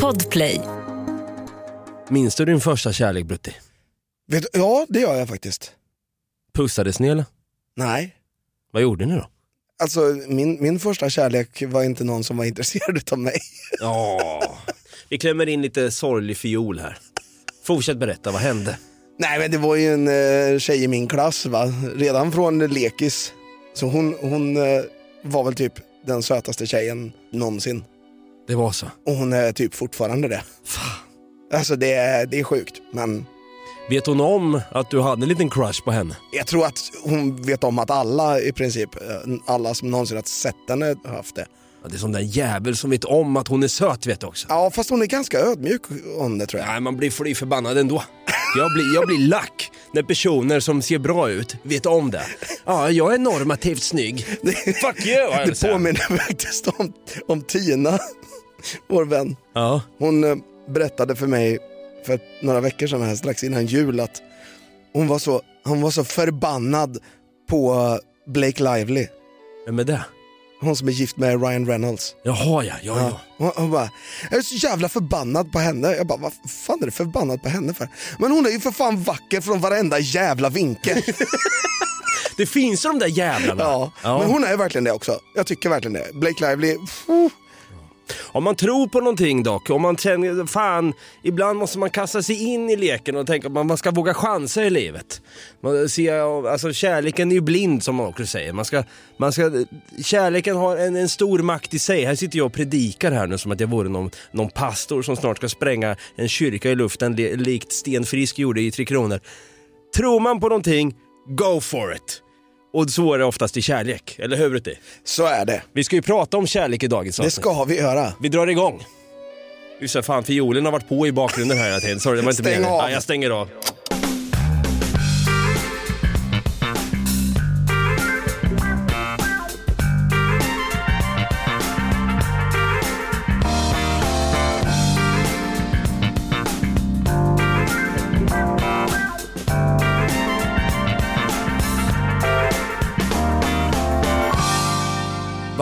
Podplay. Minns du din första kärlek Brutti? Vet, ja, det gör jag faktiskt. Pussades ni eller? Nej. Vad gjorde ni då? Alltså min, min första kärlek var inte någon som var intresserad av mig. Ja. Vi klämmer in lite sorglig fiol här. Fortsätt berätta, vad hände? Nej men det var ju en eh, tjej i min klass va, redan från lekis. Så hon, hon eh, var väl typ den sötaste tjejen någonsin. Det var så. Och hon är typ fortfarande det. Alltså det är, det är sjukt. Men Vet hon om att du hade en liten crush på henne? jag tror att hon vet om att alla i princip, eh, alla som någonsin har sett henne har haft det. Ja, det är sån där jävel som vet om att hon är söt vet du också. Ja fast hon är ganska ödmjuk om det tror jag. Nej, man blir fly förbannad ändå. Jag blir, jag blir lack när personer som ser bra ut vet om det. Ja, jag är normativt snygg. Fuck you! Det påminner faktiskt om, om Tina, vår vän. Ja, Hon eh, berättade för mig för några veckor sedan, här, strax innan jul, att hon var så, hon var så förbannad på eh, Blake Lively. vem är det? Hon som är gift med Ryan Reynolds. Jaha ja, ja, ja. Hon, hon bara, jag är så jävla förbannad på henne. Jag bara, vad fan är du förbannad på henne för? Men hon är ju för fan vacker från varenda jävla vinkel. Det finns de där jävlarna. ja. Men hon är verkligen det också. Jag tycker verkligen det. Blake Lively, pff, om man tror på någonting dock, om man känner, fan, ibland måste man kasta sig in i leken och tänka att man man ska våga chansa i livet. Man ser, alltså kärleken är ju blind som man också säger. Man ska, man ska, kärleken har en, en stor makt i sig. Här sitter jag och predikar här nu som att jag vore någon, någon pastor som snart ska spränga en kyrka i luften likt Sten Frisk gjorde i Tre Kronor. Tror man på någonting, go for it! Och så är det oftast i kärlek, eller hur Brutti? så är det. Vi ska ju prata om kärlek i dagens Det avsnitt. ska vi göra. Vi drar igång. Just det, fan fiolen har varit på i bakgrunden här hela tiden. Sorry, det var inte Stäng meningen. av. Ja, jag stänger av.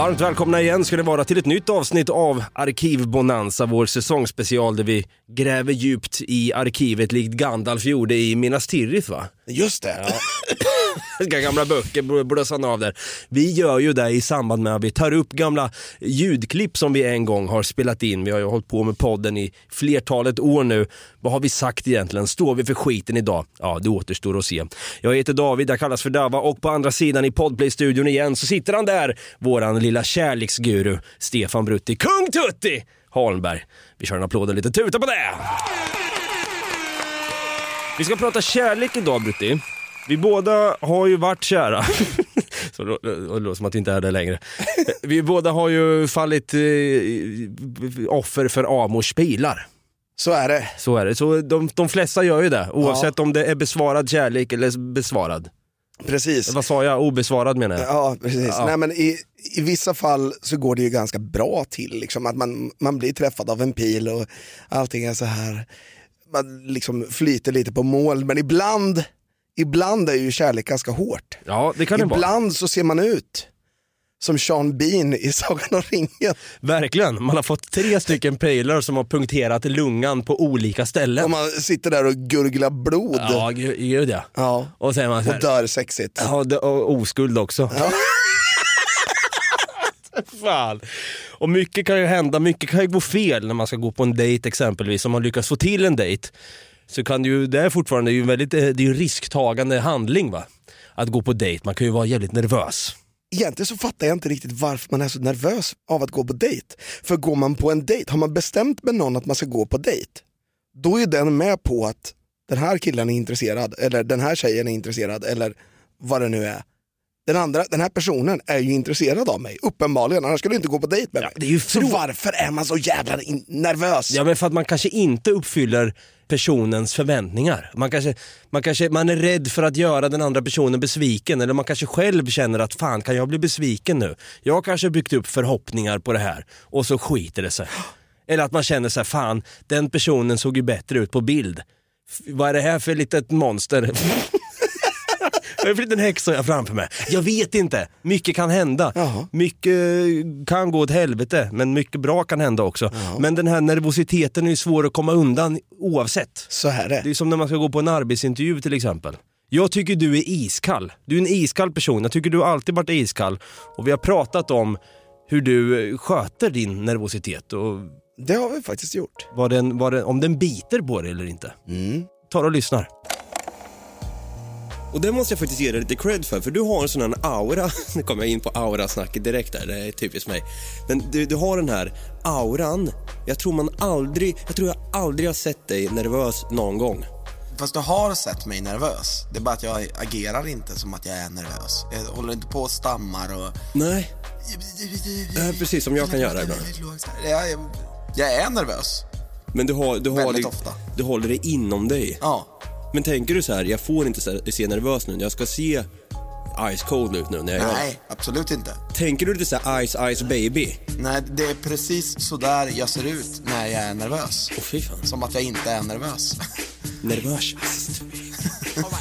Varmt välkomna igen ska det vara till ett nytt avsnitt av Arkivbonanza, vår säsongsspecial där vi gräver djupt i arkivet likt Gandalf gjorde i Minas Tirith va? Just det. Gamla böcker bl- han av där. Vi gör ju det i samband med att vi tar upp gamla ljudklipp som vi en gång har spelat in. Vi har ju hållit på med podden i flertalet år nu. Vad har vi sagt egentligen? Står vi för skiten idag? Ja, det återstår att se. Jag heter David, jag kallas för Dava och på andra sidan i Podplay-studion igen så sitter han där, våran lilla kärleksguru Stefan Brutti, Kung Tutti Holmberg. Vi kör en applåd och lite tuta på det! Vi ska prata kärlek idag Brutti. Vi båda har ju varit kära. Så det låter som att vi inte är det längre. Vi båda har ju fallit eh, offer för Amors pilar. Så är det. Så är det. Så de, de flesta gör ju det, oavsett om det är besvarad kärlek eller besvarad. Precis. Vad sa jag? Obesvarad menar jag. Ja, precis. Ja. Nej, men i, I vissa fall så går det ju ganska bra till. Liksom, att man, man blir träffad av en pil och allting är så här. Man liksom flyter lite på mål. Men ibland, ibland är ju kärlek ganska hårt. Ja, det kan det vara. Ibland så ser man ut som Sean Bean i Sagan om ringen. Verkligen. Man har fått tre stycken pilar som har punkterat lungan på olika ställen. Och man sitter där och gurglar blod. Ja, gud ja. Ja. Och säger man så Och här, dör sexigt. Ja, och oskuld också. Fan. Och mycket kan ju hända, mycket kan ju gå fel när man ska gå på en dejt exempelvis. Om man lyckas få till en dejt så kan ju, det är fortfarande ju väldigt, eh, det är ju risktagande handling va. Att gå på dejt, man kan ju vara jävligt nervös. Egentligen så fattar jag inte riktigt varför man är så nervös av att gå på dejt. För går man på en dejt, har man bestämt med någon att man ska gå på dejt, då är den med på att den här killen är intresserad, eller den här tjejen är intresserad, eller vad det nu är. Den, andra, den här personen är ju intresserad av mig, uppenbarligen, annars skulle du inte gå på dejt med mig. ju så varför är man så jävla nervös? Ja men för att man kanske inte uppfyller personens förväntningar. Man kanske, man kanske man är rädd för att göra den andra personen besviken eller man kanske själv känner att fan kan jag bli besviken nu? Jag kanske har byggt upp förhoppningar på det här och så skiter det sig. Eller att man känner så här, fan den personen såg ju bättre ut på bild. F- Vad är det här för litet monster? Jag har en liten häxa jag framför mig. Jag vet inte, mycket kan hända. Jaha. Mycket kan gå åt helvete, men mycket bra kan hända också. Men den här nervositeten är ju svår att komma undan oavsett. Så här är Det det. är som när man ska gå på en arbetsintervju till exempel. Jag tycker du är iskall. Du är en iskall person. Jag tycker du alltid varit iskall. Och vi har pratat om hur du eh, sköter din nervositet och Det har vi faktiskt gjort. vad den, vad den, om den biter på dig eller inte. Mm. Ta och lyssnar. Och det måste jag faktiskt ge dig lite cred för, för du har en sån här aura. Nu kommer jag in på aurasnacket direkt där, det är typiskt mig. Men du, du har den här auran. Jag tror man aldrig, jag tror jag aldrig har sett dig nervös någon gång. Fast du har sett mig nervös. Det är bara att jag agerar inte som att jag är nervös. Jag håller inte på och stammar och... Nej, äh, precis som jag kan göra ibland. Jag, jag, jag är nervös. Men du, har, du, dig- ofta. du håller det inom dig. Ja. Men tänker du så här, jag får inte se, nervös nu, jag ska se ice cold ut nu när jag gör. Nej, absolut inte. Tänker du lite så här ice ice baby? Nej, det är precis så där jag ser ut när jag är nervös. Åh fy fan. Som att jag inte är nervös. Nervös.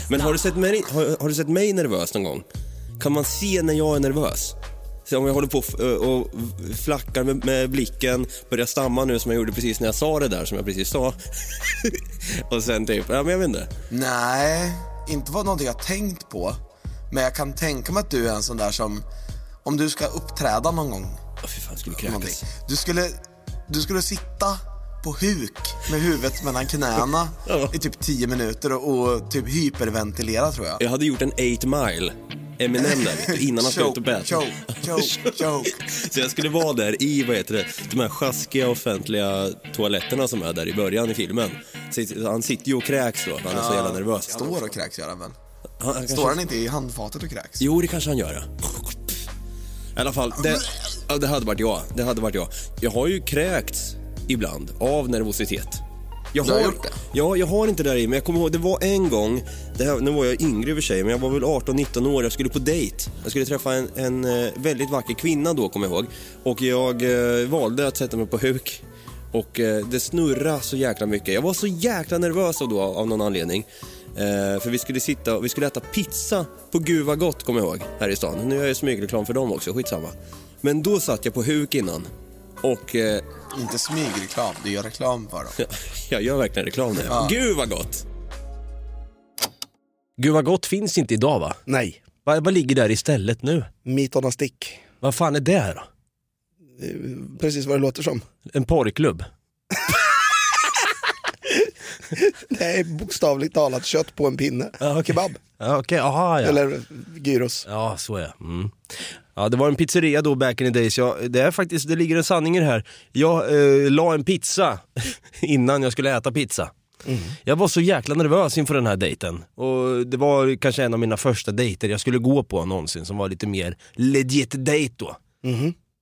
Men har du, sett mig, har, har du sett mig nervös någon gång? Kan man se när jag är nervös? Om jag håller på och flackar med, med blicken, börjar stamma nu som jag gjorde precis när jag sa det där som jag precis sa. och sen typ, ja men jag vet inte. Nej, inte var någonting jag tänkt på. Men jag kan tänka mig att du är en sån där som, om du ska uppträda någon gång, Åh fy fan, jag skulle kräkas. du skulle, du skulle sitta på huk med huvudet mellan knäna Ja. i typ 10 minuter och, och typ hyperventilera tror jag. Jag hade gjort en 8 mile, Eminem där innan han skulle ut och choke, choke, choke. Så jag skulle vara där i, vad heter det, de här sjaskiga offentliga toaletterna som är där i början i filmen. Så Han sitter ju och kräks då, han är så jävla nervös. Står och kräks gör han väl? Han, han kanske- Står han inte i handfatet och kräks? Jo, det kanske han gör. I alla fall, det, det hade varit jag. Det hade varit jag. Jag har ju kräkts ibland av nervositet. Jag Du har gjort det? Ja, jag har inte det där i, men jag kommer ihåg, det var en gång, här, nu var jag yngre i och för sig, men jag var väl 18-19 år, jag skulle på dejt. Jag skulle träffa en, en eh, väldigt vacker kvinna då, kommer jag ihåg. Och jag eh, valde att sätta mig på huk. Och eh, det snurrade så jäkla mycket. Jag var så jäkla nervös då, av någon anledning. Eh, för vi skulle sitta och vi skulle äta pizza på Gud vad gott, kommer jag ihåg, här i stan. Nu gör jag smygreklam för dem också, skitsamma. Men då satt jag på huk innan. Och eh, Inte smygreklam, du gör reklam för dem. jag gör verkligen reklam nu. Ja. Gud vad gott! Gud vad gott finns inte idag va? Nej, Vad, vad ligger där istället nu? meat on a stick. Vad fan är det då? Precis vad det låter som. En porrklubb? Det är bokstavligt talat kött på en pinne. Ja, okej. Kebab. Ja, Okej, aha ja. Eller gyros. Ja, så är det. Mm. Ja, det var en pizzeria då back in the days. Jag, det är faktiskt, det ligger en sanning i det här. Jag eh, la en pizza innan jag skulle äta pizza. Jag var så jäkla nervös inför den här dejten. Och det var kanske en av mina första dejter jag skulle gå på någonsin som var lite mer legit dejt då.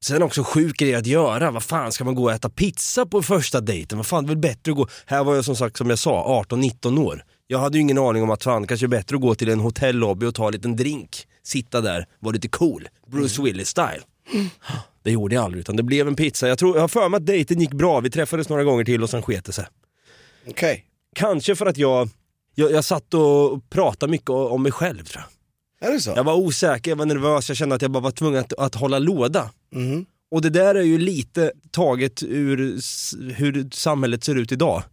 Sen också sjuk grej att göra, vad fan ska man gå och äta pizza på första dejten? Vad fan, det är väl bättre att gå, här var jag som sagt som jag sa, 18-19 år. Jag hade ju ingen aning om att fan, kanske är bättre att gå till en hotellobby och ta en liten drink, sitta där, vara lite cool, Bruce Willis style. Det gjorde jag aldrig, utan det blev en pizza. Jag, tror, jag har för mig att dejten gick bra, vi träffades några gånger till och sen sket det sig. Okej. Kanske för att jag, jag, jag satt och pratade mycket om mig själv tror jag. Är det så? Jag var osäker, jag var nervös, jag kände att jag bara var tvungen att, att hålla låda. Mhm. Och det där är ju lite taget ur hur samhället ser ut idag.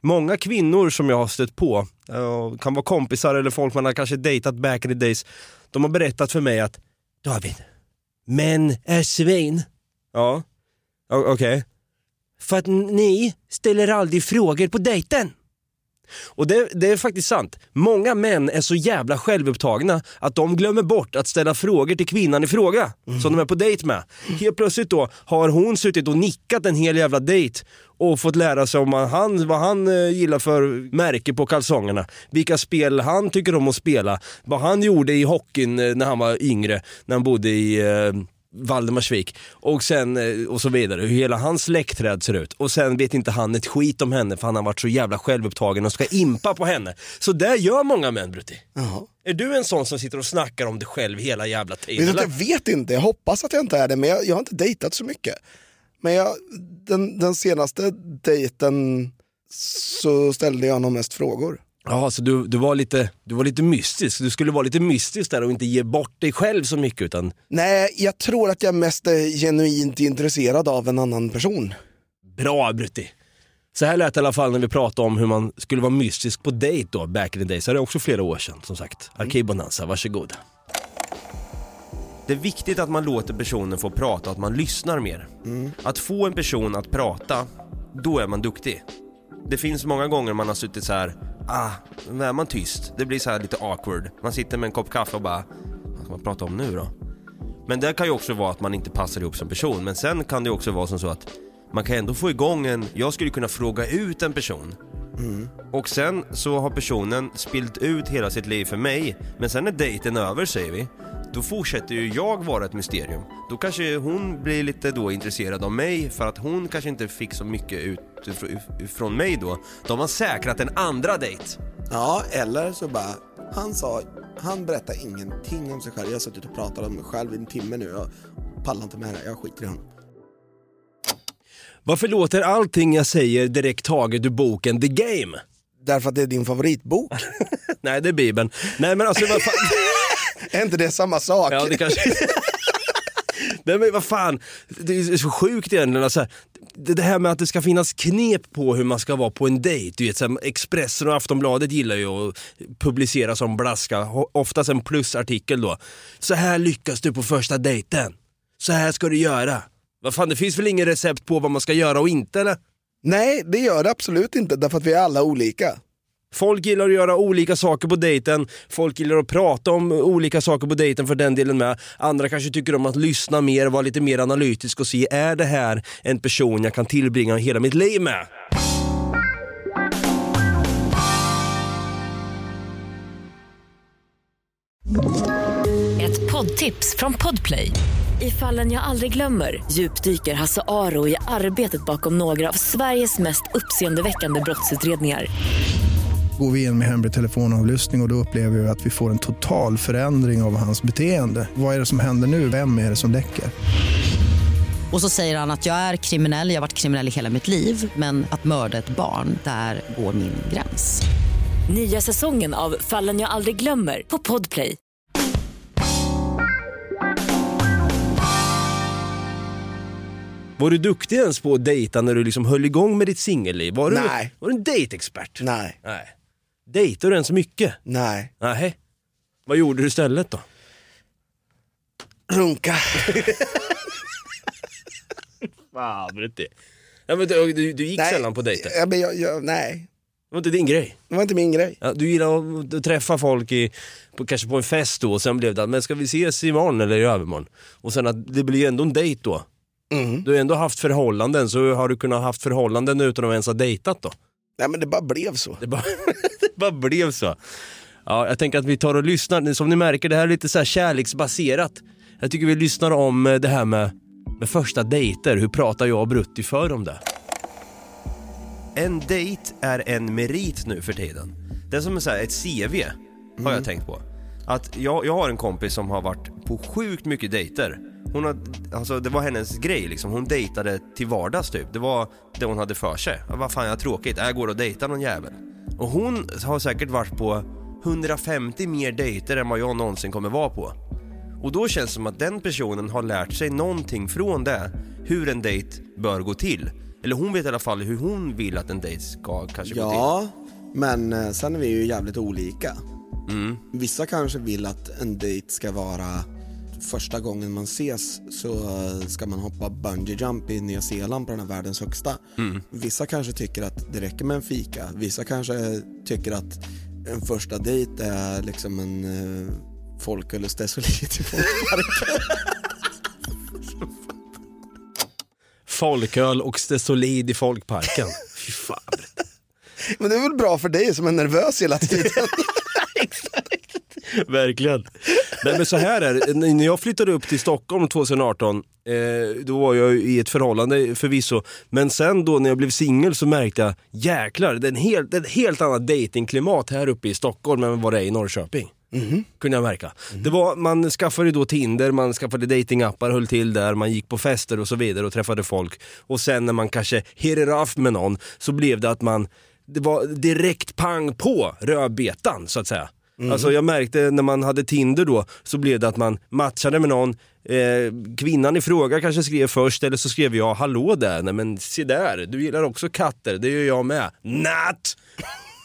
Många kvinnor som jag har stött på, eh, kan vara kompisar eller folk man har kanske dejtat back in the days, de har berättat för mig att David, män är svin. Ja, okej. För att ni ställer aldrig frågor på dejten. Och det, det är faktiskt sant. Många män är så jävla självupptagna att de glömmer bort att ställa frågor till kvinnan i fråga som de är på dejt med. Helt plötsligt då har hon suttit och nickat en hel jävla dejt och fått lära sig om vad han, vad han eh, gillar för märke på kalsongerna, vilka spel han tycker om att spela, vad han gjorde i hockeyn eh, när han var yngre, när han bodde i eh, Valdemarsvik och sen eh, och så vidare, hur hela hans släktträd ser ut. Och sen vet inte han ett skit om henne för han har varit så jävla självupptagen och ska impa på henne. Så där gör många män Brutti. Jaha. Är du en sån som sitter och snackar om dig själv hela jävla tiden? jag vet inte, jag hoppas att jag inte är det, men jag, jag har inte dejtat så mycket. Men jag, den, den senaste dejten så ställde jag nog mest frågor. Ja, så du, du, var lite, du var lite mystisk. Du skulle vara lite mystisk där och inte ge bort dig själv så mycket utan Nej, jag tror att jag mest är genuint intresserad av en annan person. bra Brutti. Så här lät det i alla fall när vi pratade om hur man skulle vara mystisk på dejt då, back in the days. Så det är också flera år sedan som sagt. Arkivbonanza, varsågod. Det är viktigt att man låter personen få prata och att man lyssnar mer. Att få en person att prata, då är man duktig. Det finns många gånger man har suttit så här, ah, nu är man tyst. Det blir så här lite awkward. Man sitter med en kopp kaffe och bara, vad ska man prata om nu då? Men det kan ju också vara att man inte passar ihop som person. Men sen kan det också vara som så att man kan ändå få igång en, jag skulle kunna fråga ut en person. Och sen så har personen spilt ut hela sitt liv för mig. Men sen är dejten över säger vi. Då fortsätter ju jag vara ett mysterium. Då kanske hon blir lite då intresserad av mig för att hon kanske inte fick så mycket ut från mig då. Då har man säkrat en andra dejt. Ja, eller så bara, han sa, han berättar ingenting om sig själv. Jag har suttit och pratat om mig själv i en timme nu. Jag pallar inte med det här, jag skiter i honom. Varför låter allting jag säger direkt taget ur boken The Game? Därför att det är din favoritbok. Nej, det är Bibeln. Nej men alltså vad fan... är inte det samma sak? Ja, det kanske... Nej men vad fan, det är så sjukt egentligen. Alltså, det här med att det ska finnas knep på hur man ska vara på en dejt. Du vet, så här, Expressen och Aftonbladet gillar ju att publicera som blaska, oftast en plusartikel då. Så här lyckas du på första dejten. Så här ska du göra. Vad fan, det finns väl ingen recept på vad man ska göra och inte eller? Nej, det gör det absolut inte, därför att vi är alla olika. Folk gillar att göra olika saker på dejten, folk gillar att prata om olika saker på dejten för den delen med. Andra kanske tycker om att lyssna mer, vara lite mer analytisk och se, är det här en person jag kan tillbringa hela mitt liv med? Ett poddtips från Podplay. I fallen jag aldrig glömmer djupdyker Hasse Aro i arbetet bakom några av Sveriges mest uppseendeväckande brottsutredningar. Går vi in med hemlig telefonavlyssning och, och då upplever vi att vi får en total förändring av hans beteende. Vad är det som händer nu? Vem är det som läcker? Och så säger han att jag är kriminell, jag har varit kriminell i hela mitt liv men att mörda ett barn, där går min gräns. Nya säsongen av Fallen jag aldrig glömmer på Podplay. Var du duktig ens på att dejta när du liksom höll igång med ditt singelliv? Var du, Nej. var du en dejtexpert? Nej, Nej. Dejtade du ens mycket? nej. Nej. Vad gjorde du istället då? Runka. Fan, det. Ja, men du, du, du gick nej. sällan på dejter? Ja, men jag, jag, nej, Det var inte din grej? det var inte min grej. Ja, du gillar att träffa folk i, på, kanske på en fest då och sen blev det att, men ska vi ses imorgon eller i övermorgon? Och sen att det blir ju ändå en dejt då. Mm. Du har ändå haft förhållanden, så har du kunnat haft förhållanden utan att ens ha dejtat då? Nej men det bara blev så. Det bara, bara blev så. Ja, jag tänker att vi tar och lyssnar. Som ni märker, det här är lite så här kärleksbaserat. Jag tycker vi lyssnar om eh, det här med, med första dejter. Hur pratar jag och Brutti för om det? En dejt är en merit nu för tiden. Det är som så här, ett CV, har jag tänkt på. Att jag, jag har en kompis som har varit på sjukt mycket dejter. Hon har, alltså det var hennes grej liksom. Hon dejtade till vardags typ. Det var det hon hade för sig. Vad fan, jag har tråkigt. Jag går och dejtar någon jävel. Och hon har säkert varit på 150 mer dejter än vad jag någonsin kommer vara på. Och då känns det som att den personen har lärt sig någonting från det. Hur en dejt bör gå till. Eller hon vet i alla fall hur hon vill att en dejt ska kanske gå till. Ja, men eh, sen är vi ju jävligt olika. Mm. Vissa kanske vill att en dejt ska vara första gången man ses så eh, ska man hoppa bungee jump i Nya Zeeland på den här världens högsta. Mm. Vissa kanske tycker att det räcker med en fika. Vissa kanske tycker att en första dejt är liksom en uh, folköl och stesolit i folkparken. Folköl och stesolid i folkparken. Fy fan. Men det är väl bra för dig som är nervös hela tiden. Verkligen. Nej men så här är det, när jag flyttade upp till Stockholm 2018, eh, då var jag i ett förhållande förvisso, men sen då när jag blev singel så märkte jag, jäklar, det är, en helt, det är ett helt annat datingklimat här uppe i Stockholm än vad det är i Norrköping. Kunde jag märka. Det var, man skaffade då Tinder, man skaffade datingappar, höll till där, man gick på fester och så vidare och träffade folk. Och sen när man kanske hit it off med någon så blev det att man det var direkt pang på rödbetan så att säga. Alltså jag märkte när man hade Tinder då så blev det att man matchade med någon, eh, kvinnan i fråga kanske skrev först eller så skrev jag hallå där, nej men se där, du gillar också katter, det gör jag med. Natt!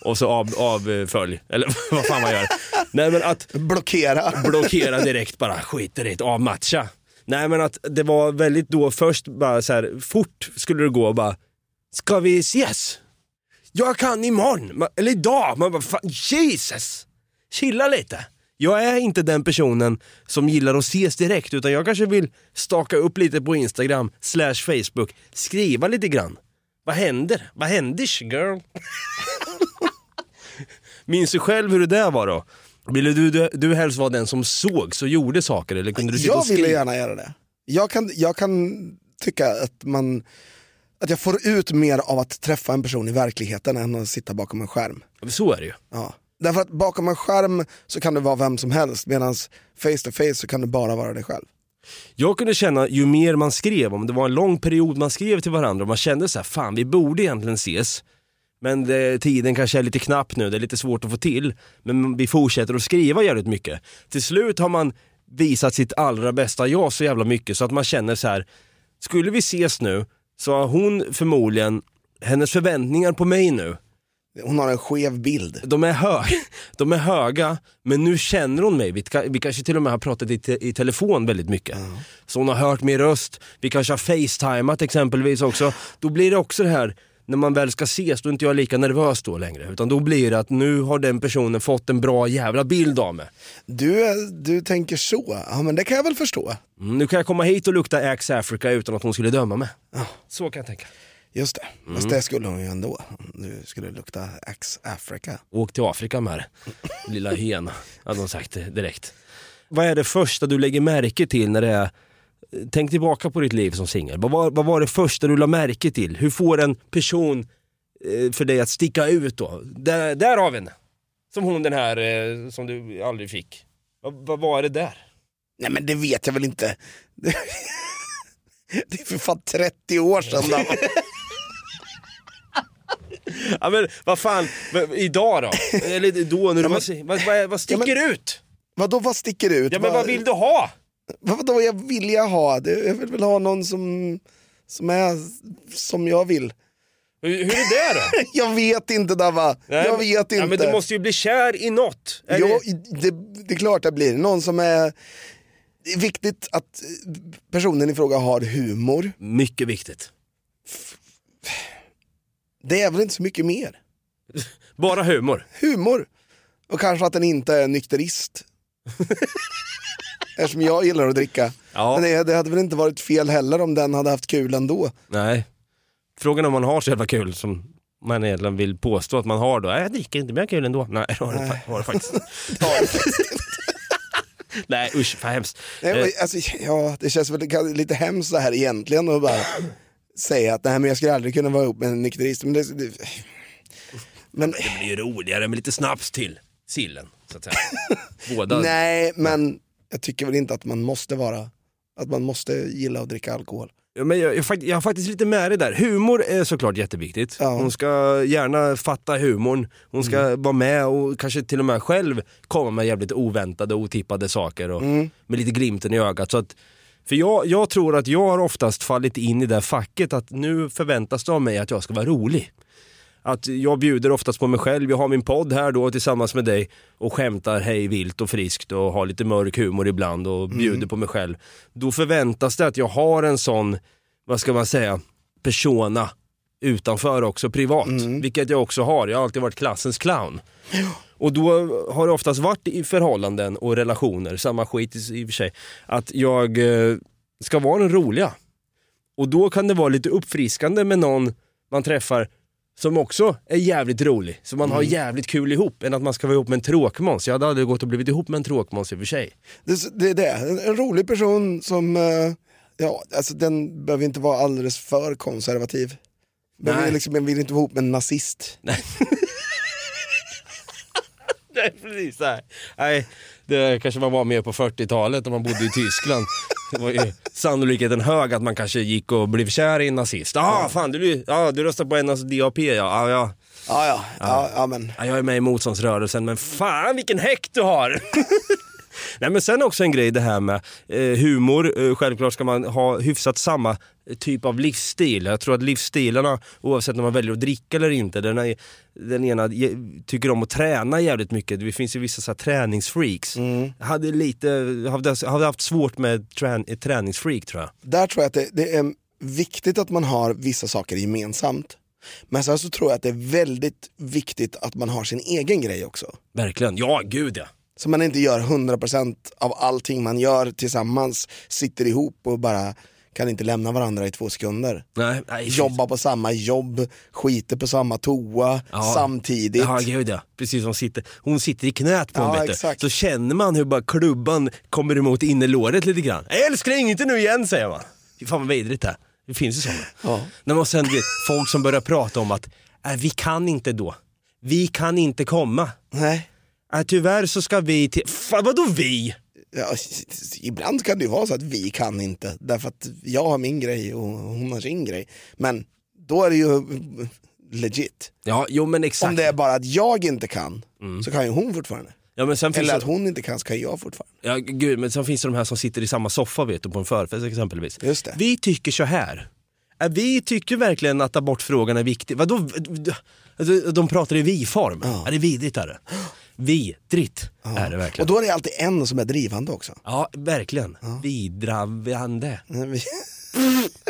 Och så av, avfölj, eller vad fan man gör. Nej men att Blockera. blockera direkt bara, skit direkt, avmatcha. Nej men att det var väldigt då först bara så här, fort skulle det gå bara, ska vi ses? Jag kan imorgon, eller idag. Man bara, Jesus! Chilla lite. Jag är inte den personen som gillar att ses direkt utan jag kanske vill staka upp lite på Instagram slash Facebook, skriva lite grann. Vad händer? Vad händer girl? Minns du själv hur det där var då? Ville du, du, du helst vara den som såg så gjorde saker eller kunde du sitta och Jag ville gärna göra det. Jag kan, jag kan tycka att man att jag får ut mer av att träffa en person i verkligheten än att sitta bakom en skärm. Så är det ju. Ja. Därför att bakom en skärm så kan du vara vem som helst medan face to face så kan du bara vara dig själv. Jag kunde känna ju mer man skrev, om det var en lång period man skrev till varandra och man kände så här, fan vi borde egentligen ses. Men det, tiden kanske är lite knapp nu, det är lite svårt att få till. Men vi fortsätter att skriva jävligt mycket. Till slut har man visat sitt allra bästa jag så jävla mycket så att man känner så här. skulle vi ses nu så har hon förmodligen, hennes förväntningar på mig nu, hon har en skev bild. de är, hög, de är höga, men nu känner hon mig. Vi, vi kanske till och med har pratat i, te, i telefon väldigt mycket. Så hon har hört min röst. Vi kanske har facetimat exempelvis också. Då blir det också det här, när man väl ska ses, då är inte jag lika nervös då längre. Utan då blir det att nu har den personen fått en bra jävla bild av mig. Du, du tänker så, ja men det kan jag väl förstå. Mm, nu kan jag komma hit och lukta Axe Africa utan att hon skulle döma mig. Så kan jag tänka. Just det, Mm. fast det skulle hon ju ändå. Du skulle lukta Axe Africa. Åk till Afrika med det. Lilla hena, hade de sagt direkt. Vad är det första du lägger märke till när det är... Tänk tillbaka på ditt liv som singel. Vad var, vad var det första du la märke till? Hur får en person eh, för dig att sticka ut då? Där, där har vi den! Som hon den här eh, som du aldrig fick. Vad, vad var det där? Nej men det vet jag väl inte. Det är för fan 30 år sedan. Ja men vad fan, vad- idag då? Eller då när du var, vad, vad, vad sticker ut? Vadå vad sticker ut? Ja men vad vill du ha? Vad, vadå jag vill jag ha? Jag vill väl ha någon som, som är som jag vill. Hur, är det då? Jag vet inte Dava, Nej, jag men- vet inte. Ja, men du måste ju bli kär i något. Jo, det- det, är klart det blir. Någon som är... Det är viktigt att personen i fråga har humor. Mycket viktigt. Det är väl inte så mycket mer. Bara humor. Humor. Och kanske att den inte är nykterist. Eftersom jag gillar att dricka. Ja. Men det, det hade väl inte varit fel heller om den hade haft kul ändå. Nej. Frågan är om man har så jävla kul som man egentligen vill påstå att man har då. Nej, jag dricker inte men jag har kul ändå. Nej, det har det, fa- har det faktiskt. Nej usch, vad hemskt. Nej, Eh, alltså, ja, det känns väl lite hemskt så här egentligen att bara säga att nej, men jag skulle aldrig kunna vara ihop med en nykterist. Men det, det, men, Det blir ju roligare med lite snaps till sillen, så att säga. Båda. nej, men jag tycker väl inte att man måste vara, att man måste gilla att dricka alkohol. Men jag, jag, jag har faktiskt lite med det där. Humor är såklart jätteviktigt. Ja. Hon ska gärna fatta humorn. Hon ska Mm. vara med och kanske till och med själv komma med jävligt oväntade och otippade saker. Och Mm. Med lite glimten i ögat. Så att, för jag, jag tror att jag har oftast fallit in i det facket att nu förväntas det av mig att jag ska vara rolig. Att jag bjuder oftast på mig själv, jag har min podd här då tillsammans med dig och skämtar hej vilt och friskt och har lite mörk humor ibland och bjuder på mig själv. Då förväntas det att jag har en sån, vad ska man säga, persona utanför också privat. Vilket jag också har, jag har alltid varit klassens clown. Och då har det oftast varit i förhållanden och relationer, samma skit i, och för sig, att jag eh, ska vara den roliga. Och då kan det vara lite uppfriskande med någon man träffar som också är jävligt rolig, så man har jävligt kul ihop, än att man ska vara ihop med en tråkmåns. Jag hade aldrig gått och blivit ihop med en tråkmåns i och för sig. Det, det är det, en, en rolig person som, eh, ja, alltså den behöver inte vara alldeles för konservativ. Men liksom, man vill inte vara ihop med en nazist. Nej, precis. Nej. Nej, det kanske man var med på 40-talet när man bodde i Tyskland. Det var ju sannolikheten hög att man kanske gick och blev kär i en nazist. Ah, fan, du, ja, du röstar på NSDAP ja. ja, ja. Ja, ja, ja, ja men. Ja, jag är med i motståndsrörelsen, men fan vilken häck du har! Nej, men sen också en grej det här med eh, humor. Eh, självklart ska man ha hyfsat samma typ av livsstil. Jag tror att livsstilarna, oavsett om man väljer att dricka eller inte, den, är, den ena tycker om att träna jävligt mycket. Det finns ju vissa så här träningsfreaks. Jag hade lite, hade, hade haft svårt med trän, ett träningsfreak tror jag. Där tror jag att det, det är viktigt att man har vissa saker gemensamt. Men sen så tror jag att det är väldigt viktigt att man har sin egen grej också. Verkligen, ja gud ja. Så man inte gör 100% av allting man gör tillsammans, sitter ihop och bara kan inte lämna varandra i två sekunder. Nej, nej, Jobba på samma jobb, skiter på samma toa Ja. samtidigt. Ja, gud ja. Precis, hon sitter, hon sitter i knät på Ja, honom exakt. Så känner man hur bara klubban kommer emot innerlåret lite grann. Älskling, inte nu igen säger man. Fy fan vad vidrigt det. Det finns ju sådana. Ja. När man sen vet, folk som börjar prata om att äh, vi kan inte då. Vi kan inte komma. Nej. Äh, tyvärr så ska vi till... Fan, vadå vi? Ja, ibland kan det ju vara så att vi kan inte, därför att jag har min grej och hon har sin grej. Men då är det ju legit. Ja, jo men exakt. Om det är bara att jag inte kan, så kan ju hon fortfarande. ja, men sen Eller det... att hon inte kan, så kan jag fortfarande. Ja, gud, men sen finns det de här som sitter i samma soffa vet du, på en förfest exempelvis. Just det. Vi tycker så här. Äh, Vi tycker verkligen att abortfrågan är viktig. Vadå? Alltså, De pratar i vi-form. Ja. det är vidrigt är det. Vidrigt är det Och verkligen. då är det alltid en som är drivande också. Ja, verkligen. Vidravande.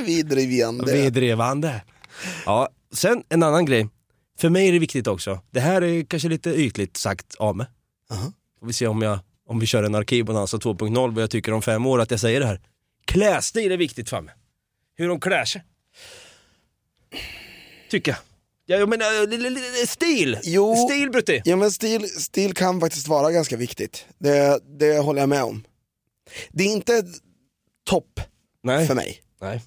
Vidrivande. Vidrivande. Ja, sen en annan grej. För mig är det viktigt också. Det här är kanske lite ytligt sagt av mig. Aha. Får vi se om, jag, om vi kör en Arkivbonanza 2.0 vad jag tycker om fem år att jag säger det här. Klädstil är viktigt för mig. Hur de klär sig. Tycker jag. Ja, jag menar, li- stil! Jo. Stil Brutti! Ja men stil, stil kan faktiskt vara ganska viktigt. Det, det håller jag med om. Det är inte topp Nej. för mig. Nej.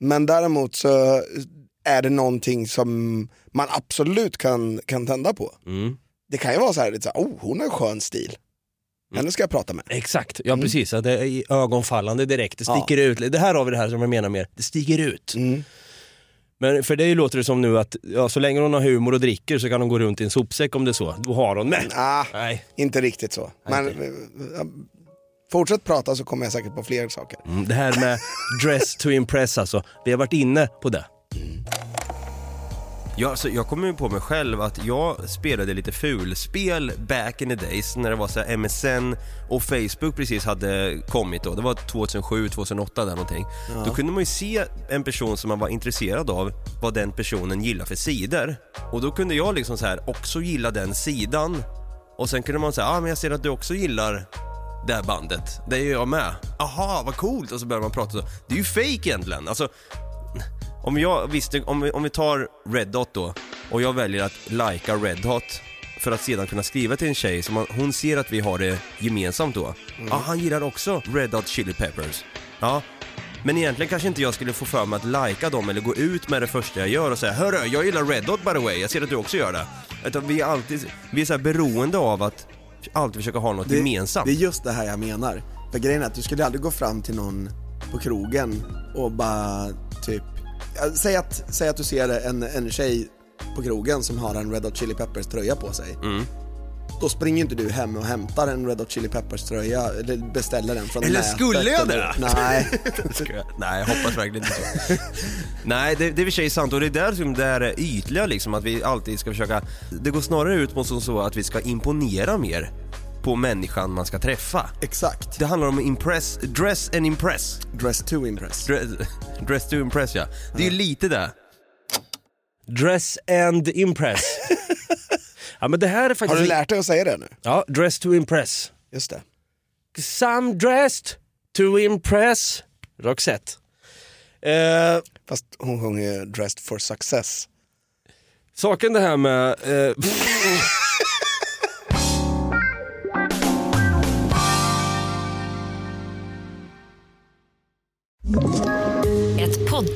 Men däremot så är det någonting som man absolut kan, kan tända på. Mm. Det kan ju vara så här, lite så här oh hon har skön stil. Henne ska jag prata med. Exakt, ja precis. Ja, det är ögonfallande direkt. Det Ja. sticker ut. Det här har vi det här som jag menar mer. Det sticker ut. Mm. Men för dig låter det som nu att ja, så länge hon har humor och dricker så kan hon gå runt i en sopsäck om det är så. Då har hon med. Ah, Nej. inte riktigt så. Men okej. eh, fortsätt prata så kommer jag säkert på fler saker. Mm, det här med dress to impress alltså. Vi har varit inne på det. Ja, alltså, jag kommer ju på mig själv att jag spelade lite fulspel back in the days när det var så här MSN och Facebook precis hade kommit då. Det var 2007, 2008 där någonting. Då kunde man ju se en person som man var intresserad av vad den personen gillar för sidor. Och då kunde jag liksom så här också gilla den sidan. Och sen kunde man säga, ja ah, men jag ser att du också gillar det här bandet. Det är jag med. Aha, vad coolt! Och så börjar man prata så. Det är ju fake egentligen. Alltså, om jag visste, om vi, om vi tar Red Dot då och jag väljer att lika Red Hot för att sedan kunna skriva till en tjej som man, hon ser att vi har det gemensamt då. Ja, han gillar också Red Hot Chili Peppers. Ja, men egentligen kanske inte jag skulle få för mig att lika dem eller gå ut med det första jag gör och säga Hörru, jag gillar Red Hot by the way, jag ser att du också gör det. Utan vi är alltid, vi är så här beroende av att alltid försöka ha något gemensamt. Det är just det här jag menar. För grejen är att du skulle aldrig gå fram till någon på krogen och bara typ, säg att, säg att du ser en, en tjej på krogen som har en Red Hot Chili Peppers tröja på sig. Mm. Då springer inte du hem och hämtar en Red Hot Chili Peppers tröja, eller beställer den från Eller nätet. skulle jag det? eller- Nej. Nej, jag hoppas verkligen inte så. Nej, det, det är i och för sig sant och det är där som det är ytliga liksom, att vi alltid ska försöka... Det går snarare ut som så att vi ska imponera mer på människan man ska träffa. Exakt. Det handlar om impress, dress and impress. Dress to impress. Dress, dress to impress ja. Det är ju lite det. Dress and impress. ja men det här är Har faktiskt... du lärt dig att säga det nu? Ja, dress to impress. Just det. Some dressed to impress. Roxette. Eh, Fast hon sjunger Dressed for success. saken det här med... Eh,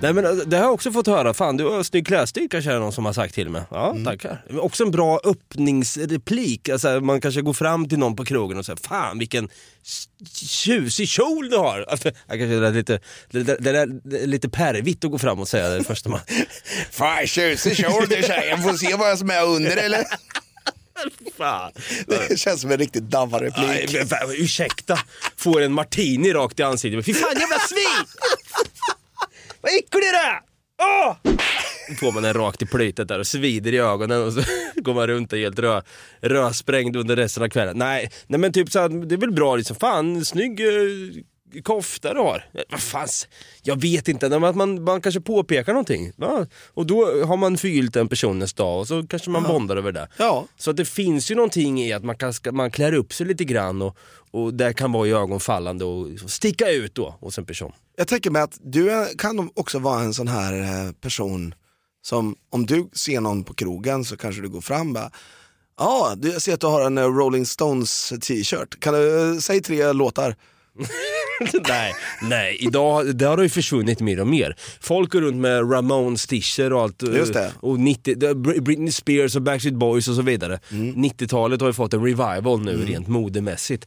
Nej men äh, det har jag också fått höra, fan du har snygg klädstil kanske är det någon som har sagt till mig. Ja, tackar. Också en bra öppningsreplik, alltså, man kanske går fram till någon på krogen och säger fan vilken tjusig kjol du har. Alltså, jag kanske det är lite, det, är lite pervigt att gå fram och säga det första man... Fan tjusig kjol du tjejen, får se vad som är under eller? fan. Det känns som en riktigt men fan, ursäkta, får en martini rakt i ansiktet. Fy fan jävla svin! Vad äcklig du är! Åh! Får man den rakt i plytet där och svider i ögonen och så går man runt och helt rö, rödsprängd under resten av kvällen. Nej, nej men typ så här, det är väl bra liksom. Fan, snygg eh, kofta du har. Vad fan, s- jag vet inte, att man, man kanske påpekar någonting. Va? Och då har man förgyllt en personens dag och så kanske man bondar över det. Ja. Så att det finns ju någonting i att man, kan, man klär upp sig lite grann och, och det kan vara i ögonfallande och sticka ut då hos en person. Jag tänker mig att du kan också vara en sån här eh, person som om du ser någon på krogen så kanske du går fram bara Ja, du- jag ser att du har en eh, Rolling Stones t-shirt. Kan du eh, säga tre låtar? nej, nej, idag det har det ju försvunnit mer och mer. Folk går runt med Ramones t-shirt och allt. eh, Just det. Och 90, det- Br- Britney Spears och Backstreet Boys och så vidare. 90-talet har ju fått en revival nu rent modemässigt.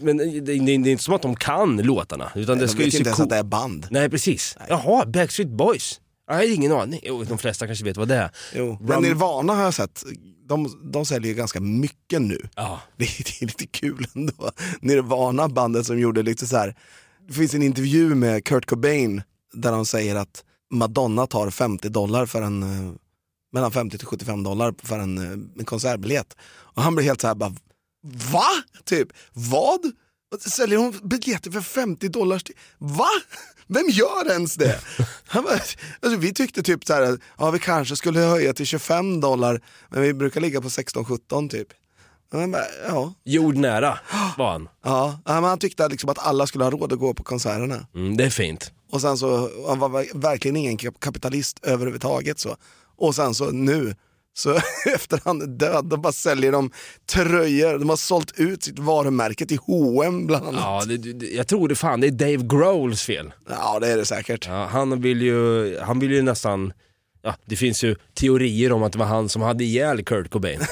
Men det, det, det är inte som att de kan låtarna. Utan det De ska ju vet se inte ens att det är band. Nej precis. Jaha, Backstreet Boys. Jag har ingen aning. Jo, de flesta kanske vet vad det är. Jo. Men Nirvana har jag sett, de, de säljer ganska mycket nu. Ja. Det, är- det är lite kul ändå. Nirvana, bandet som gjorde lite så här. det finns en intervju med Kurt Cobain där de säger att Madonna tar 50 dollar för en, eh, mellan 50 till 75 dollar för en, eh, en konsertbiljett. Och han blir helt så här bara, va? Typ, vad? Säljer hon biljetter för 50 dollar? Va? Vem gör ens det? Han bara, alltså, vi tyckte typ så här, ja vi kanske skulle höja till 25 dollar, men vi brukar ligga på 16-17 typ. Ja, Jordnära var han. ja. Men han tyckte liksom att alla skulle ha råd att gå på konserterna. Mm, det är fint. Och sen så, han var ver- verkligen ingen kap- kapitalist överhuvudtaget så. Och sen så nu, så efter han är död, då bara säljer de tröjor, de har sålt ut sitt varumärke till H&M bland annat. Ja, det, det, jag tror det fan det är Dave Grohls fel. Ja det är det säkert. Ja, han, vill ju, han vill ju nästan... Ja, det finns ju teorier om att det var han som hade ihjäl Kurt Cobain.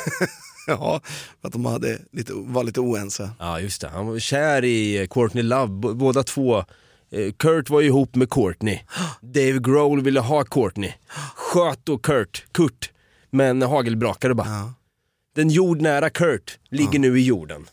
Ja, för att de hade lite, var lite oense. Ja, just det. Han var kär i eh, Courtney Love, båda två. Eh, Kurt var ihop med Courtney. Dave Grohl ville ha Courtney. Sköt då Kurt, Kurt, men hagelbrakare bara. Den jordnära Kurt ligger nu i jorden.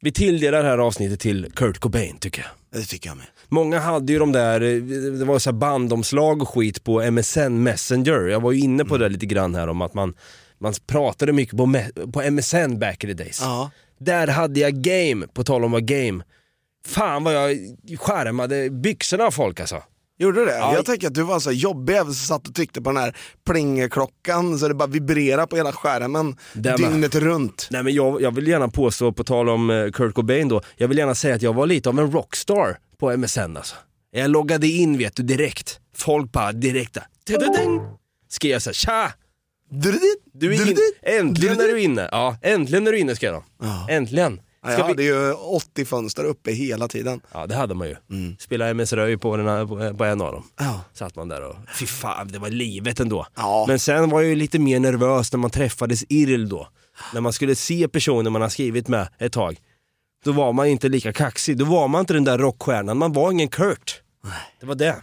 Vi tilldelar det här avsnittet till Kurt Cobain tycker jag. Det tycker jag med. Många hade ju de där, eh, det var så bandomslag och skit på MSN Messenger. Jag var ju inne på det lite grann här om att man, man pratade mycket på, på MSN back in the days. Ja. Där hade jag game, på tal om vad game. Fan vad jag skärmade byxorna av folk alltså. Gjorde du det? Ja. Jag tänker att du var så jobbig som satt och tryckte på den här plingklockan så det bara vibrerar på hela skärmen Där med. dygnet runt. Nej men jag, jag vill gärna påstå, på tal om eh, Kurt Cobain då, jag vill gärna säga att jag var lite av en rockstar på MSN alltså. Jag loggade in vet du direkt. Folk bara. Tududung. Skrev jag såhär, tja! Du är in, äntligen är du inne. Ja, äntligen är du inne skrev de. Ja. Äntligen. Ja, jag vi... hade ju 80 fönster uppe hela tiden. Ja det hade man ju. Spela MS Röj på, den här, på, en av dem. Ja. Satt man där och, fy fan det var livet ändå. Ja. Men sen var jag ju lite mer nervös när man träffades IRL då. När man skulle se personer man har skrivit med ett tag. Då var man inte lika kaxig, då var man inte den där rockstjärnan, man var ingen Kurt. Det var det.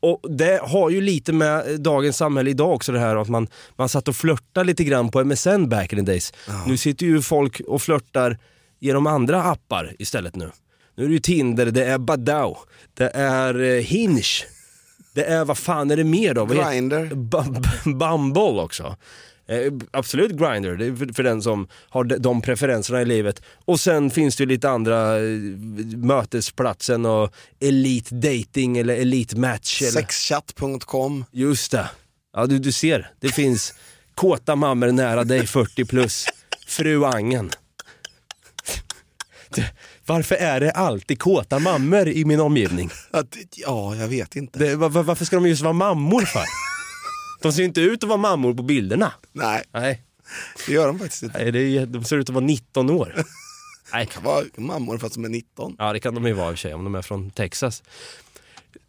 Och det har ju lite med dagens samhälle idag också det här att man, man satt och flörtade lite grann på MSN back in the days. Nu sitter ju folk och flörtar genom andra appar istället nu. Nu är det ju Tinder, det är Badoo, det är eh, Hinge, det är vad fan är det mer då? Bu- Bumble också. Eh, absolut Grindr, det är för, för den som har de, de preferenserna i livet. Och sen finns det ju lite andra, eh, mötesplatsen och Elite Dating eller Elite Match. Eller, Sexchatt.com. Just det. Ja du, du ser, det finns kåta mammor nära dig 40 plus. Fru Angen. Varför är det alltid kåta mammor i min omgivning? Att, ja, jag vet inte. Det, var, varför ska de just vara mammor för? De ser inte ut att vara mammor på bilderna. Nej, Nej, det gör de faktiskt inte. Nej det är, de ser ut att vara 19 år. Nej. kan vara mammor fast de är 19. Ja det kan de ju vara i och för sig om de är från Texas.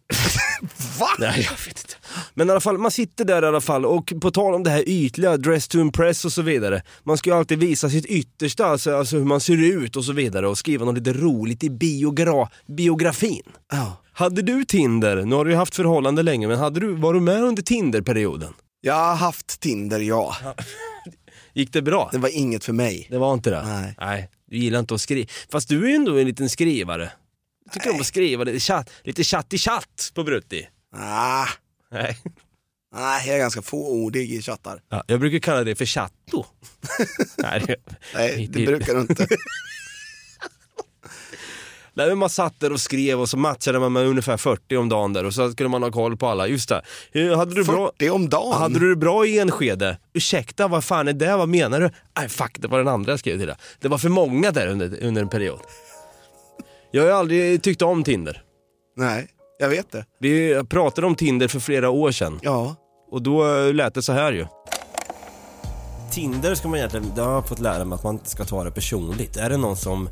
Va? Nej jag vet inte. Men i alla fall, man sitter där i alla fall och på tal om det här ytliga, dress to impress och så vidare. Man ska ju alltid visa sitt yttersta, alltså, alltså hur man ser ut och så vidare och skriva något lite roligt i biogra biografin. Ja. Hade du Tinder, nu har du ju haft förhållande länge, men hade du, var du med under Tinder-perioden? Jag har haft Tinder, ja. Gick det bra? Det var inget för mig. Det var inte det? Nej. Nej, du gillar inte att skriva. Fast du är ju ändå en liten skrivare. Tycker om att skriva lite chatt, lite chatt i chatt på Brutti. Ah, Nej. nej, jag är ganska fåordig i chattar. Ja, jag brukar kalla det för chatto. Nej, det, Nej, det brukar du inte. Nej, man satt där och skrev och så matchade man med ungefär 40 om dagen där och så skulle man ha koll på alla. Just det. Eh, Hade du, bra, 40 om dagen. hade du det bra i Enskede? Ursäkta, vad fan är det? Vad menar du? Nej, fuck, det var den andra jag skrev till det. Det var för många där under, under en period. Jag har ju aldrig tyckt om Tinder. Nej, jag vet det. Vi pratade om Tinder för flera år sedan Ja. och då eh, lät det så här ju. Tinder ska man egentligen, det har jag fått lära mig att man inte ska ta det personligt. Är det någon som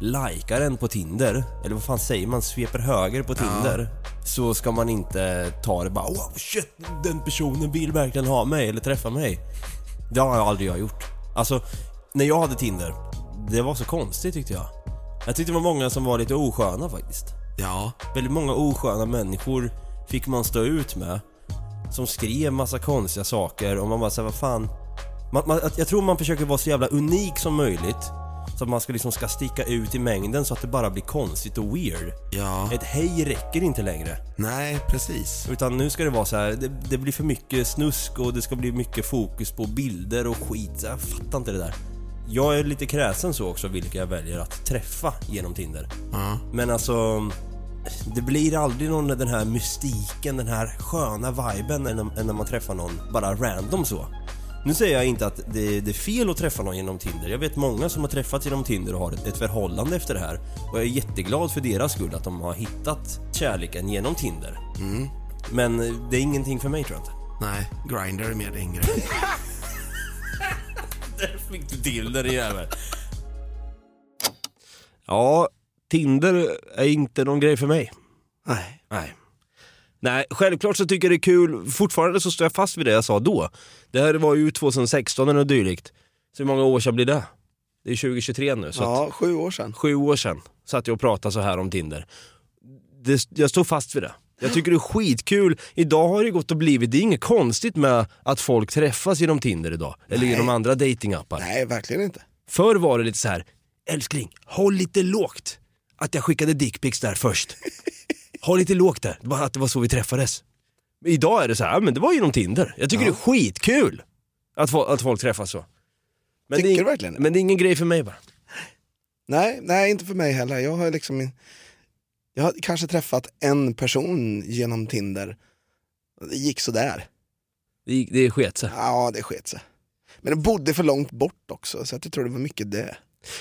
likar en på Tinder, eller vad fan säger man, sveper höger på Tinder. Så ska man inte ta det bara wow shit, den personen vill verkligen ha mig eller träffa mig. Det har jag aldrig jag gjort. Alltså, när jag hade Tinder, det var så konstigt tyckte jag. Jag tyckte det var många som var lite osköna faktiskt. Ja. Väldigt många osköna människor fick man stå ut med. Som skrev massa konstiga saker och man bara såhär, vad fan. Man, man, jag tror man försöker vara så jävla unik som möjligt. Så att man ska liksom ska sticka ut i mängden så att det bara blir konstigt och weird. Ja. Ett hej räcker inte längre. Nej, precis. Utan nu ska det vara så här, det, det blir för mycket snusk och det ska bli mycket fokus på bilder och skit. Jag fattar inte det där. Jag är lite kräsen så också vilka jag väljer att träffa genom Tinder. Ja. Men alltså, det blir aldrig någon den här mystiken, den här sköna viben än när man träffar någon bara random så. Nu säger jag inte att det, det är fel att träffa någon genom Tinder. Jag vet många som har träffats genom Tinder och har ett, ett förhållande efter det här. Och jag är jätteglad för deras skull att de har hittat kärleken genom Tinder. Men eh, det är ingenting för mig tror jag inte. Nej, Grindr är mer din grej. Där fick du till det din jävel. Ja, Tinder är inte någon grej för mig. Nej. Nej. Nej, självklart så tycker jag det är kul. Fortfarande så står jag fast vid det jag sa då. Det här var ju 2016 eller dylikt. Så hur många år sedan blir det? Det är 2023 nu. Så att Ja, sju år sedan. sju år sedan satt jag och pratade så här om Tinder. Det, jag står fast vid det. Jag tycker det är skitkul. Idag har det gått och blivit, det är inget konstigt med att folk träffas genom Tinder idag. Eller Nej. genom andra datingappar. Nej, verkligen inte. Förr var det lite så här, älskling, håll lite lågt att jag skickade dickpics där först. Håll lite lågt där, det var att det var så vi träffades. Idag är det så här, ja, men det var genom Tinder. Jag tycker det är skitkul att, att folk träffas så. Men Tycker det är, du verkligen? Men det är ingen grej för mig bara. Nej, nej, inte för mig heller. Jag har liksom in- jag har kanske träffat en person genom Tinder. Det gick sådär. Det, gick- det sket sig. Ja, det sket sig. Men det bodde för långt bort också, så jag tror det var mycket det.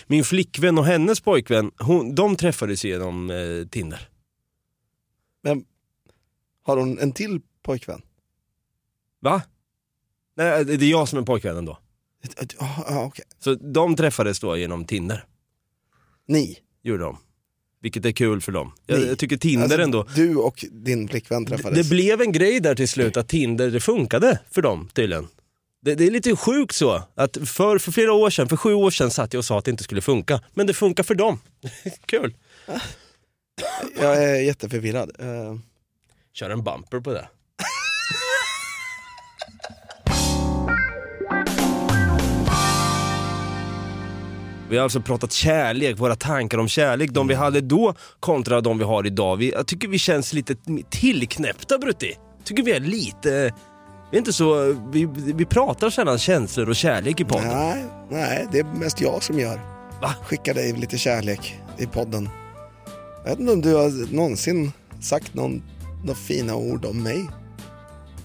Min flickvän och hennes pojkvän, hon, de träffades genom eh, Tinder. Men har hon en till pojkvän? Va? Nej, det är jag som är pojkvännen då. Ja, ja, okej. Så de träffades då genom Tinder, Ni? gjorde de. Vilket är kul för dem. Jag, jag tycker Tinder Alltså, ändå, Du och din flickvän träffades? Det blev en grej där till slut att Tinder, det funkade för dem tydligen. Det, det är lite sjukt så, att för, för flera år sedan, för sju år sedan satt jag och sa att det inte skulle funka. Men det funkar för dem. Kul. Jag är jätteförvirrad. Eh, Kör en bumper på det. Vi har alltså pratat kärlek, våra tankar om kärlek, de vi hade då kontra de vi har idag. Vi, jag tycker vi känns lite tillknäppta Brutti. Tycker vi är lite, vi är inte så, vi, vi pratar sällan känslor och kärlek i podden. nej, nej, det är mest jag som gör. Va? Skickar dig lite kärlek i podden. Jag vet inte om du har någonsin sagt någon, några fina ord om mig.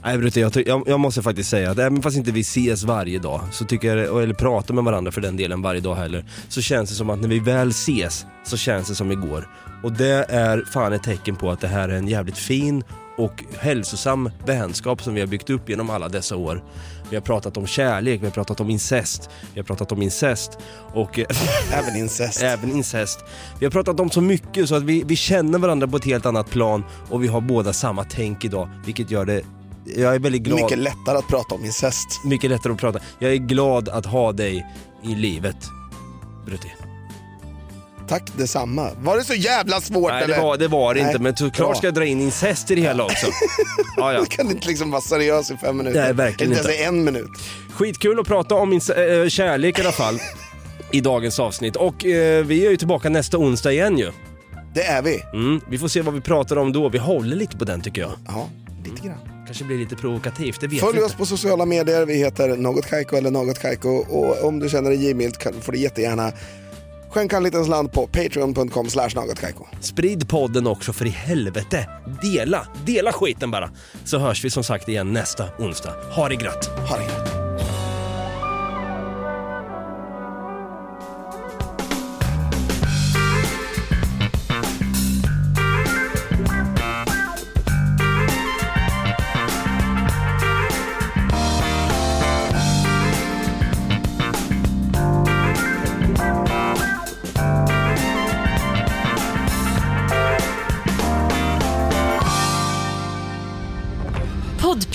Nej Brutte, jag, jag, jag måste faktiskt säga att även fast inte vi ses varje dag, så tycker jag, eller pratar med varandra för den delen varje dag heller, så känns det som att när vi väl ses så känns det som igår. Och det är fan ett tecken på att det här är en jävligt fin och hälsosam vänskap som vi har byggt upp genom alla dessa år. Vi har pratat om kärlek, vi har pratat om incest, vi har pratat om incest och Även incest. även incest. Vi har pratat om så mycket så att vi, vi känner varandra på ett helt annat plan och vi har båda samma tänk idag, vilket gör det jag är väldigt glad. Mycket lättare att prata om incest. Mycket lättare att prata. Jag är glad att ha dig i livet. Brutti. Tack detsamma. Var det så jävla svårt Nej, eller? det var det, var det Nej, inte, men såklart ska jag dra in incest i det hela också. ja, ja. Du kan inte liksom vara seriös i fem minuter. Nej, verkligen inte. inte. en minut. Skitkul att prata om min äh, kärlek i alla fall. I dagens avsnitt. Och eh, vi är ju tillbaka nästa onsdag igen ju. Det är vi. Mm, vi får se vad vi pratar om då. Vi håller lite på den tycker jag. Ja, lite grann. Kanske blir lite provokativt, det vet Följ vi oss inte. på sociala medier. Vi heter Något Kaiko eller Något Kaiko. Och om du känner dig givmild får du jättegärna skänka en liten slant på patreon.com slash Något Kaiko. Sprid podden också för i helvete. Dela, dela skiten bara. Så hörs vi som sagt igen nästa onsdag. Ha det glatt. Ha det gött.